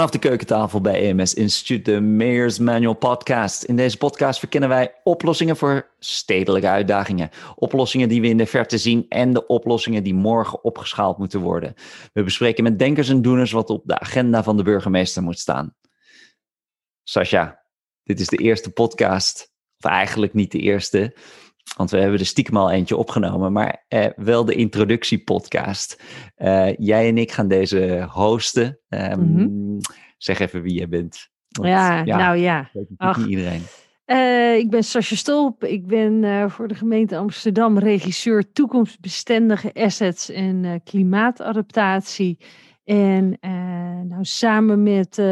Vanaf de keukentafel bij EMS Instituut, de Mayor's Manual Podcast. In deze podcast verkennen wij oplossingen voor stedelijke uitdagingen. Oplossingen die we in de verte zien en de oplossingen die morgen opgeschaald moeten worden. We bespreken met denkers en doeners wat op de agenda van de burgemeester moet staan. Sascha, dit is de eerste podcast, of eigenlijk niet de eerste, want we hebben er stiekem al eentje opgenomen, maar eh, wel de introductiepodcast. Uh, jij en ik gaan deze hosten. Um, mm -hmm. Zeg even wie jij bent. Want, ja, ja, nou ja. Ach, niet iedereen. Uh, ik ben Sascha Stolp. Ik ben uh, voor de gemeente Amsterdam regisseur toekomstbestendige assets en klimaatadaptatie. En nou, samen met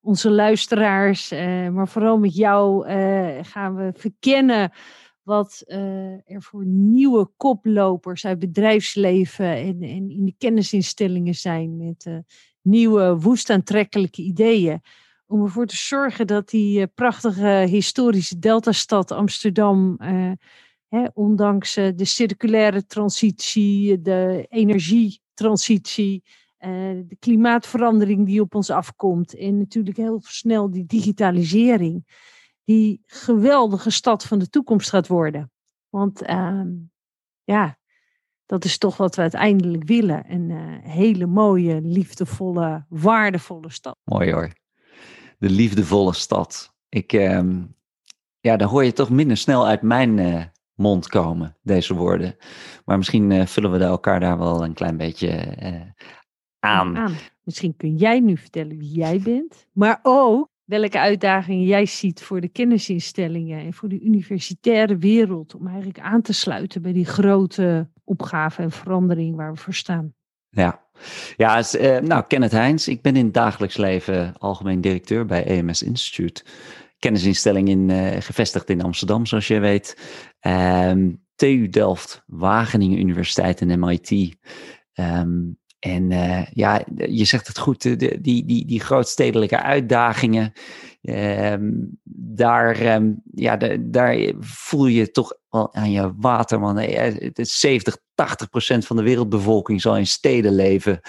onze luisteraars, maar vooral met jou, gaan we verkennen wat uh, er voor nieuwe koplopers uit bedrijfsleven en, in de kennisinstellingen zijn met uh, nieuwe woest aantrekkelijke ideeën. Om ervoor te zorgen dat die uh, prachtige historische deltastad Amsterdam, hè, ondanks de circulaire transitie, de energietransitie, de klimaatverandering die op ons afkomt en natuurlijk heel snel die digitalisering die geweldige stad van de toekomst gaat worden. Want uh, ja, dat is toch wat we uiteindelijk willen. Een uh, hele mooie, liefdevolle, waardevolle stad. Mooi hoor. De liefdevolle stad. Ik, uh, ja, daar hoor je toch minder snel uit mijn uh, mond komen, deze woorden. Maar misschien eh, vullen we elkaar daar wel een klein beetje aan. aan. Misschien kun jij nu vertellen wie jij bent. Maar ook welke uitdagingen jij ziet voor de kennisinstellingen en voor de universitaire wereld om eigenlijk aan te sluiten bij die grote opgave en verandering waar we voor staan. Ja, ja uh, nou, Kenneth Heijns, ik ben in het dagelijks leven algemeen directeur bij EMS Institute. Kennisinstelling in, uh, gevestigd in Amsterdam, zoals je weet. Um, TU Delft, Wageningen Universiteit en MIT. Ehm, en uh, ja, je zegt het goed, de, die, die, die grootstedelijke uitdagingen, um, daar, um, ja, daar voel je toch wel aan je water. Want het is 70, 80 procent van de wereldbevolking zal in steden leven.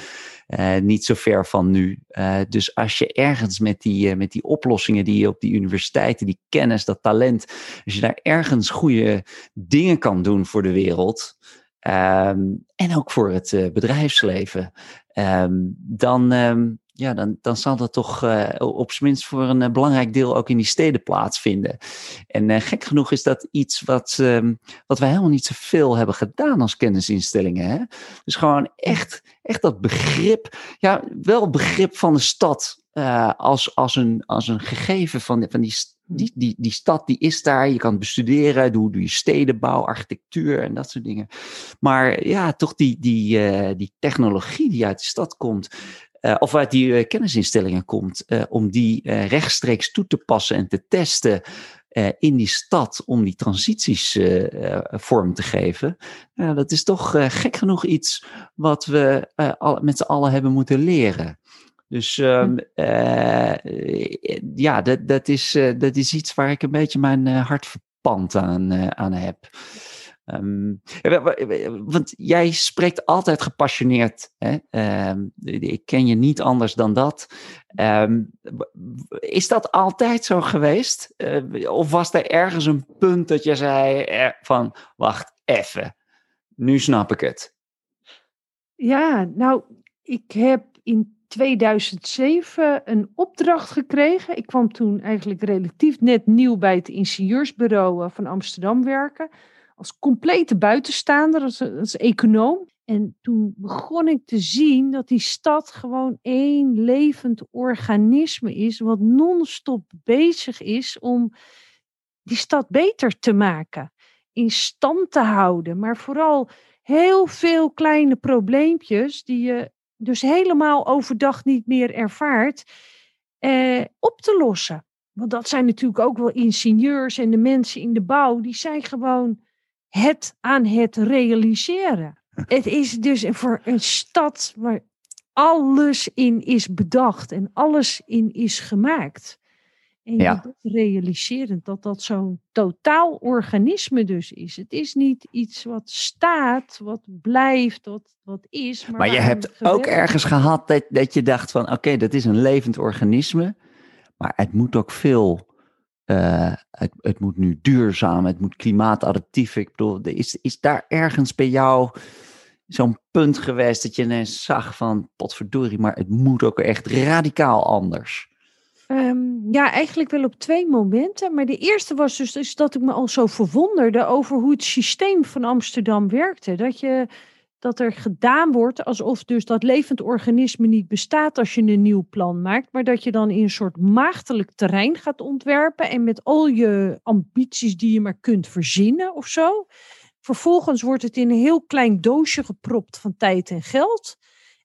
Uh, niet zo ver van nu. Uh, dus als je ergens met die, met die oplossingen die je op die universiteiten, die kennis, dat talent, als je daar ergens goede dingen kan doen voor de wereld, Um, en ook voor het uh, bedrijfsleven. Um, dan, um, ja, dan, dan zal dat toch uh, op zijn minst voor een uh, belangrijk deel ook in die steden plaatsvinden. En gek genoeg is dat iets wat, wat wij helemaal niet zoveel hebben gedaan als kennisinstellingen. Hè? Dus gewoon echt, echt dat begrip, ja, wel begrip van de stad als, als, een, als een gegeven van, van die die, die, die stad die is daar, je kan het bestuderen, doe, je stedenbouw, architectuur en dat soort dingen. Maar ja, toch die, die, uh, die technologie die uit de stad komt, uh, of uit die uh, kennisinstellingen komt, om die rechtstreeks toe te passen en te testen in die stad, om die transities vorm te geven. dat is toch gek genoeg iets wat we met z'n allen hebben moeten leren. Dus um, uh, ja, dat, dat, is, uh, dat is iets waar ik een beetje mijn uh, hart verpand aan, aan heb. Um, want jij spreekt altijd gepassioneerd. Hè? Um, ik ken je niet anders dan dat. Is dat altijd zo geweest? of was er ergens een punt dat je zei van, wacht even, nu snap ik het. Ja, nou, ik heb in 2007 een opdracht gekregen. Ik kwam toen eigenlijk relatief net nieuw bij het ingenieursbureau eh, van Amsterdam werken. Als complete buitenstaander, als, als econoom. En toen begon ik te zien dat die stad gewoon één levend organisme is, wat non-stop bezig is om die stad beter te maken, in stand te houden. Maar vooral heel veel kleine probleempjes die je dus helemaal overdag niet meer ervaart, eh, op te lossen. Want dat zijn natuurlijk ook wel ingenieurs en de mensen in de bouw, die zijn gewoon het aan het realiseren. Het is dus voor een stad waar alles in is bedacht en alles in is gemaakt. En je realiserend dat dat zo'n totaal organisme dus is. Het is niet iets wat staat, wat blijft, wat, wat is. Maar, maar je hebt ook ergens gehad dat, dat je dacht van oké, dat is een levend organisme. Maar het moet ook veel uh, het, het, moet nu duurzaam, het moet klimaatadaptief. Ik bedoel, is, is daar ergens bij jou zo'n punt geweest dat je ineens zag van potverdorie, maar het moet ook echt radicaal anders? Um, ja, eigenlijk wel op twee momenten. Maar de eerste was dus, dus dat ik me al zo verwonderde over hoe het systeem van Amsterdam werkte. Dat je dat er gedaan wordt alsof dus dat levend organisme niet bestaat als je een nieuw plan maakt, maar dat je dan in een soort maagdelijk terrein gaat ontwerpen en met al je ambities die je maar kunt verzinnen of zo. Vervolgens wordt het in een heel klein doosje gepropt van tijd en geld.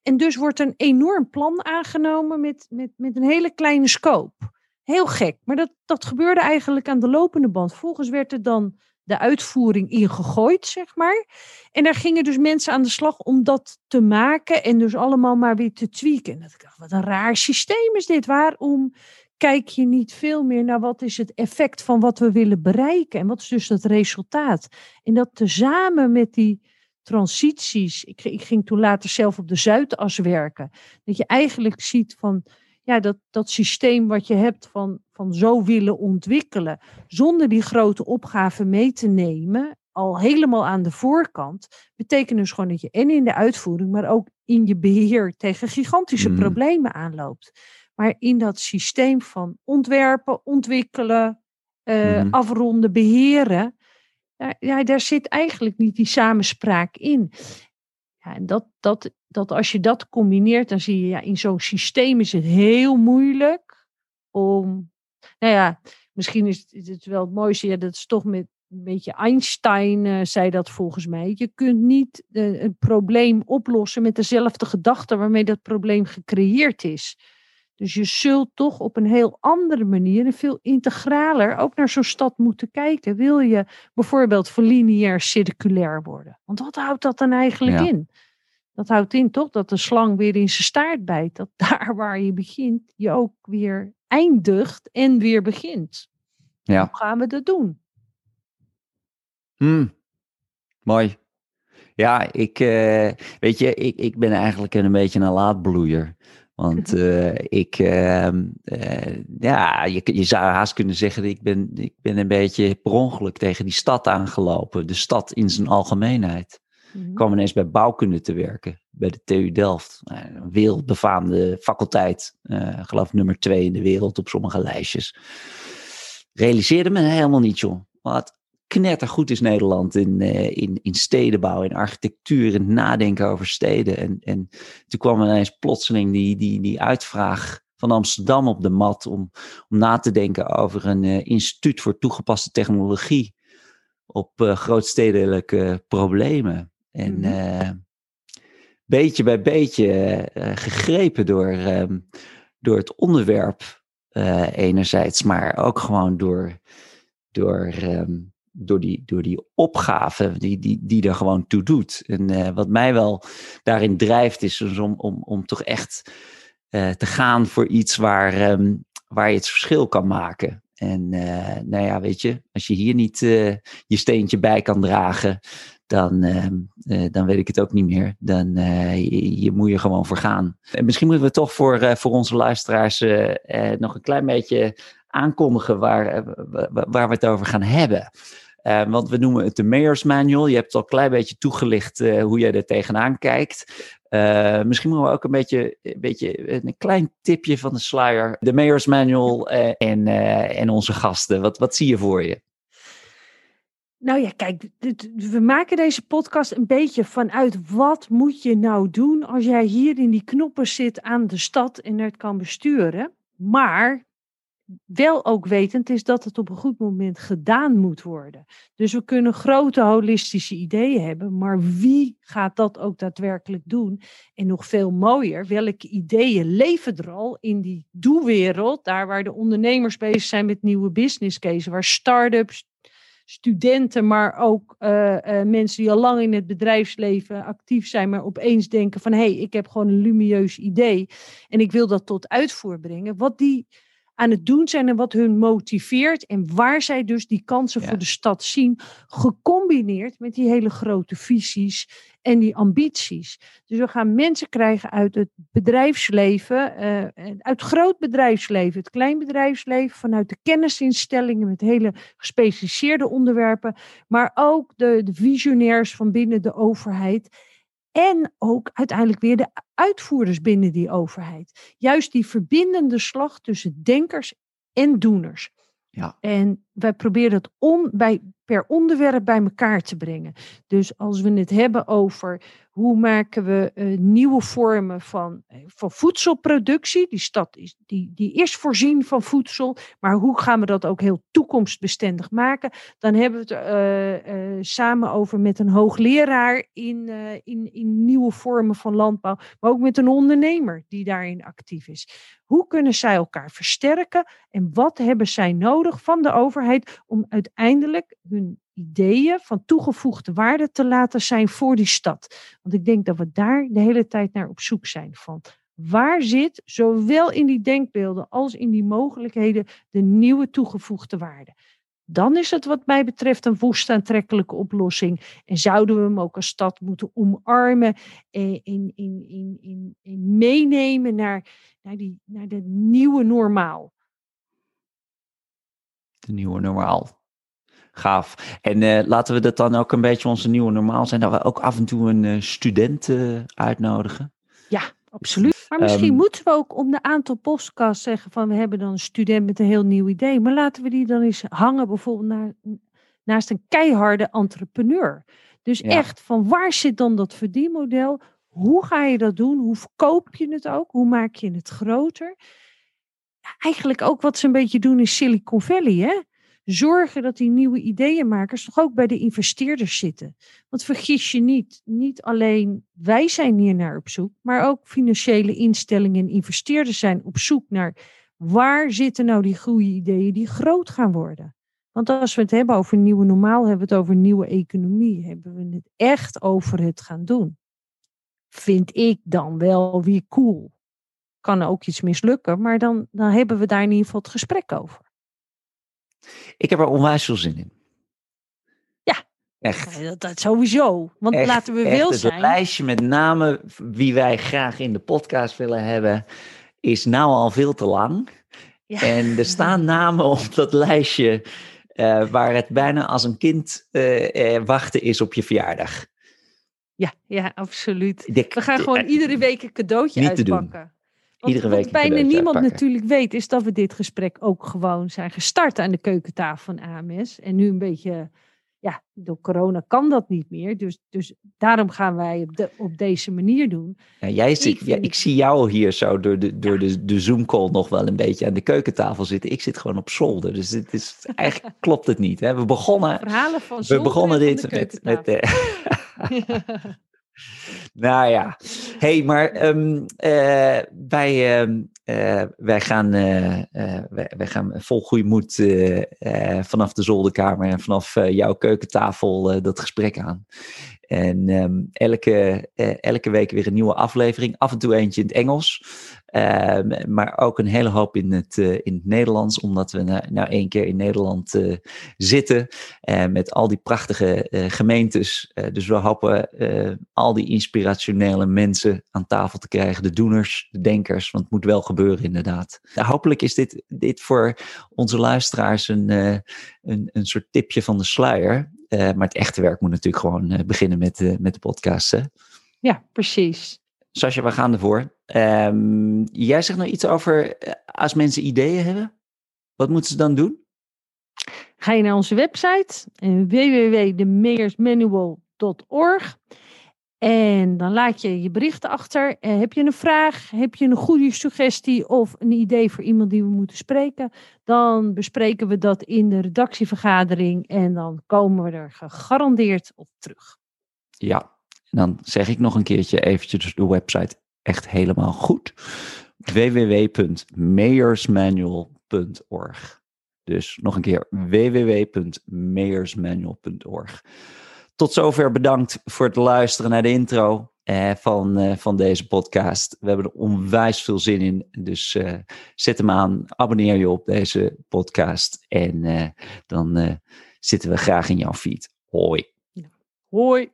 En dus wordt een enorm plan aangenomen met, met, met een hele kleine scope. Heel gek, maar dat, dat gebeurde eigenlijk aan de lopende band. Volgens werd het dan de uitvoering ingegooid, zeg maar. En daar gingen dus mensen aan de slag om dat te maken en dus allemaal maar weer te tweaken. En dat ik dacht, wat een raar systeem is dit. Waarom kijk je niet veel meer naar wat is het effect van wat we willen bereiken en wat is dus het resultaat? En dat tezamen met die transities, ik, ik ging toen later zelf op de Zuidas werken, dat je eigenlijk ziet van ja, dat, dat systeem wat je hebt van, van zo willen ontwikkelen, zonder die grote opgave mee te nemen, al helemaal aan de voorkant, betekent dus gewoon dat je en in de uitvoering, maar ook in je beheer tegen gigantische mm. problemen aanloopt. Maar in dat systeem van ontwerpen, ontwikkelen, uh, afronden, beheren, ja, daar zit eigenlijk niet die samenspraak in. Ja, en dat, dat, dat als je dat combineert, dan zie je ja, in zo'n systeem is het heel moeilijk om. Nou ja, misschien is het wel het mooiste, ja, dat is toch met een beetje Einstein uh, zei dat volgens mij. Je kunt niet uh, een probleem oplossen met dezelfde gedachte waarmee dat probleem gecreëerd is. Dus je zult toch op een heel andere manier en veel integraler ook naar zo'n stad moeten kijken. Wil je bijvoorbeeld voor lineair circulair worden? Want wat houdt dat dan eigenlijk in? Dat houdt in toch dat de slang weer in zijn staart bijt. Dat daar waar je begint, je ook weer eindigt en weer begint. Ja. Hoe gaan we dat doen? Hmm. Mooi. Ja, ik, uh, weet je, ik, ik ben eigenlijk een beetje een laadbloeier. Want uh, ik, uh, uh, ja, je, je zou haast kunnen zeggen, ik ben, ik ben een beetje per ongeluk tegen die stad aangelopen. De stad in zijn algemeenheid. Mm Ik kwam ineens bij bouwkunde te werken, bij de TU Delft. Een wereldbefaamde faculteit, geloof nummer twee in de wereld op sommige lijstjes. Realiseerde me helemaal niet, joh. Wat knettergoed is Nederland in, uh, in, in stedenbouw, in architectuur, in nadenken over steden. En, en toen kwam ineens plotseling die, die, die uitvraag van Amsterdam op de mat om, om na te denken over een uh, instituut voor toegepaste technologie op uh, grootstedelijke problemen. En mm beetje bij beetje gegrepen door, ehm, door het onderwerp enerzijds, maar ook gewoon door, door um, door die, door die opgave die, die, die er gewoon toe doet. En uh, wat mij wel daarin drijft, is om, om, om toch echt uh, te gaan voor iets waar, um, waar je het verschil kan maken. En uh, nou ja, weet je, als je hier niet je steentje bij kan dragen, dan, ehm, dan weet ik het ook niet meer. Dan je, je, moet je gewoon voor gaan. En misschien moeten we toch voor, voor onze luisteraars nog een klein beetje aankondigen waar, waar we het over gaan hebben. Uh, want we noemen het de Mayor's Manual. Je hebt al een klein beetje toegelicht uh, hoe jij er tegenaan kijkt. Misschien moeten we ook een beetje, een klein tipje van de sluier. De Mayor's Manual en, en onze gasten. Wat, wat zie je voor je? Nou ja, kijk, we maken deze podcast een beetje vanuit wat moet je nou doen als jij hier in die knoppen zit aan de stad en het kan besturen. Maar wel ook wetend is dat het op een goed moment gedaan moet worden. Dus we kunnen grote holistische ideeën hebben, maar wie gaat dat ook daadwerkelijk doen? En nog veel mooier, welke ideeën leven er al in die doewereld, daar waar de ondernemers bezig zijn met nieuwe business cases, waar start-ups, studenten, maar ook uh, uh, mensen die al lang in het bedrijfsleven actief zijn, maar opeens denken van hé, hey, ik heb gewoon een lumieus idee en ik wil dat tot uitvoer brengen. Wat die aan het doen zijn en wat hun motiveert en waar zij dus die kansen voor de stad zien, gecombineerd met die hele grote visies en die ambities. Dus we gaan mensen krijgen uit het bedrijfsleven, uh, uit groot bedrijfsleven, het klein bedrijfsleven, vanuit de kennisinstellingen met hele gespecialiseerde onderwerpen, maar ook de, de visionairs van binnen de overheid. En ook uiteindelijk weer de uitvoerders binnen die overheid. Juist die verbindende slag tussen denkers en doeners. Ja. En wij proberen het om bij, per onderwerp bij elkaar te brengen. Dus als we het hebben over hoe maken we uh, nieuwe vormen van, eh, van voedselproductie. Die stad is, die, die is voorzien van voedsel, maar hoe gaan we dat ook heel toekomstbestendig maken? Dan hebben we het uh, samen over met een hoogleraar in, in, in nieuwe vormen van landbouw, maar ook met een ondernemer die daarin actief is. Hoe kunnen zij elkaar versterken en wat hebben zij nodig van de overheid om uiteindelijk hun ideeën van toegevoegde waarde te laten zijn voor die stad. Want ik denk dat we daar de hele tijd naar op zoek zijn van. Waar zit zowel in die denkbeelden als in die mogelijkheden de nieuwe toegevoegde waarde? Dan is het wat mij betreft een woest aantrekkelijke oplossing. En zouden we hem ook als stad moeten omarmen en in, in, in, meenemen naar, naar, die, naar de nieuwe normaal. De nieuwe normaal. Gaaf. En uh, laten we dat dan ook een beetje onze nieuwe normaal zijn, dat we ook af en toe een uh, student uh, uitnodigen. Ja, absoluut. Maar misschien um, moeten we ook om de aantal podcasts zeggen van we hebben dan een student met een heel nieuw idee. Maar laten we die dan eens hangen bijvoorbeeld naar, naast een keiharde entrepreneur. Dus ja. echt, van waar zit dan dat verdienmodel? Hoe ga je dat doen? Hoe verkoop je het ook? Hoe maak je het groter? Ja, eigenlijk ook wat ze een beetje doen in Silicon Valley, hè? Zorgen dat die nieuwe ideeënmakers toch ook bij de investeerders zitten. Want vergis je niet, niet alleen wij zijn hier naar op zoek, maar ook financiële instellingen en investeerders zijn op zoek naar waar zitten nou die goede ideeën die groot gaan worden. Want als we het hebben over nieuwe normaal, hebben we het over nieuwe economie, hebben we het echt over het gaan doen. Vind ik dan wel weer cool. Kan ook iets mislukken, maar dan, dan hebben we daar in ieder geval het gesprek over. Ik heb er onwijs veel zin in. Ja, echt. Dat, dat sowieso. Want echt, laten we wel zijn. Het lijstje met namen wie wij graag in de podcast willen hebben, is nou al veel te lang. Ja. En er staan namen op dat lijstje uh, waar het bijna als een kind uh, uh, wachten is op je verjaardag. Ja, ja, absoluut. we gaan gewoon iedere week een cadeautje uitpakken. Iedere week wat bijna niemand natuurlijk weet, is dat we dit gesprek ook gewoon zijn gestart aan de keukentafel van AMS. En nu een beetje, ja, door corona kan dat niet meer. Dus, dus daarom gaan wij op, de, op deze manier doen. Ja, jij ik, ja, ik zie jou hier zo door, de, door de, de Zoom-call nog wel een beetje aan de keukentafel zitten. Ik zit gewoon op zolder. Dus het is, eigenlijk klopt het niet. Hè? We begonnen, Verhalen van we begonnen dit met. met uh, nou ja, hey, maar um, uh, wij, um, uh, wij, gaan, uh, wij, wij, gaan vol goede moed vanaf de zolderkamer en vanaf jouw keukentafel dat gesprek aan. En um, elke, elke week weer een nieuwe aflevering. Af en toe eentje in het Engels. Uh, maar ook een hele hoop in het, uh, in het Nederlands, omdat we nou, één keer in Nederland uh, zitten met al die prachtige gemeentes. dus we hopen al die inspirationele mensen aan tafel te krijgen, de doeners, de denkers, want het moet wel gebeuren inderdaad. Nou, hopelijk is dit, dit voor onze luisteraars een, een, een soort tipje van de sluier. Maar het echte werk moet natuurlijk gewoon beginnen met, met de podcast. Hè? Ja, precies. Sascha, we gaan ervoor. Um, jij zegt nog iets over eh, als mensen ideeën hebben. Wat moeten ze dan doen? Ga je naar onze website www.demeersmanual.org en dan laat je je berichten achter. Uh, heb je een vraag, heb je een goede suggestie of een idee voor iemand die we moeten spreken, dan bespreken we dat in de redactievergadering en dan komen we er gegarandeerd op terug. Ja, en dan zeg ik nog een keertje eventjes de website echt helemaal goed. www.mayorsmanual.org. Dus nog een keer www.mayorsmanual.org. Tot zover bedankt voor het luisteren naar de intro. van, van deze podcast. We hebben er onwijs veel zin in. Dus zet hem aan, abonneer je op deze podcast. En dan zitten we graag in jouw feed. Hoi. Hoi.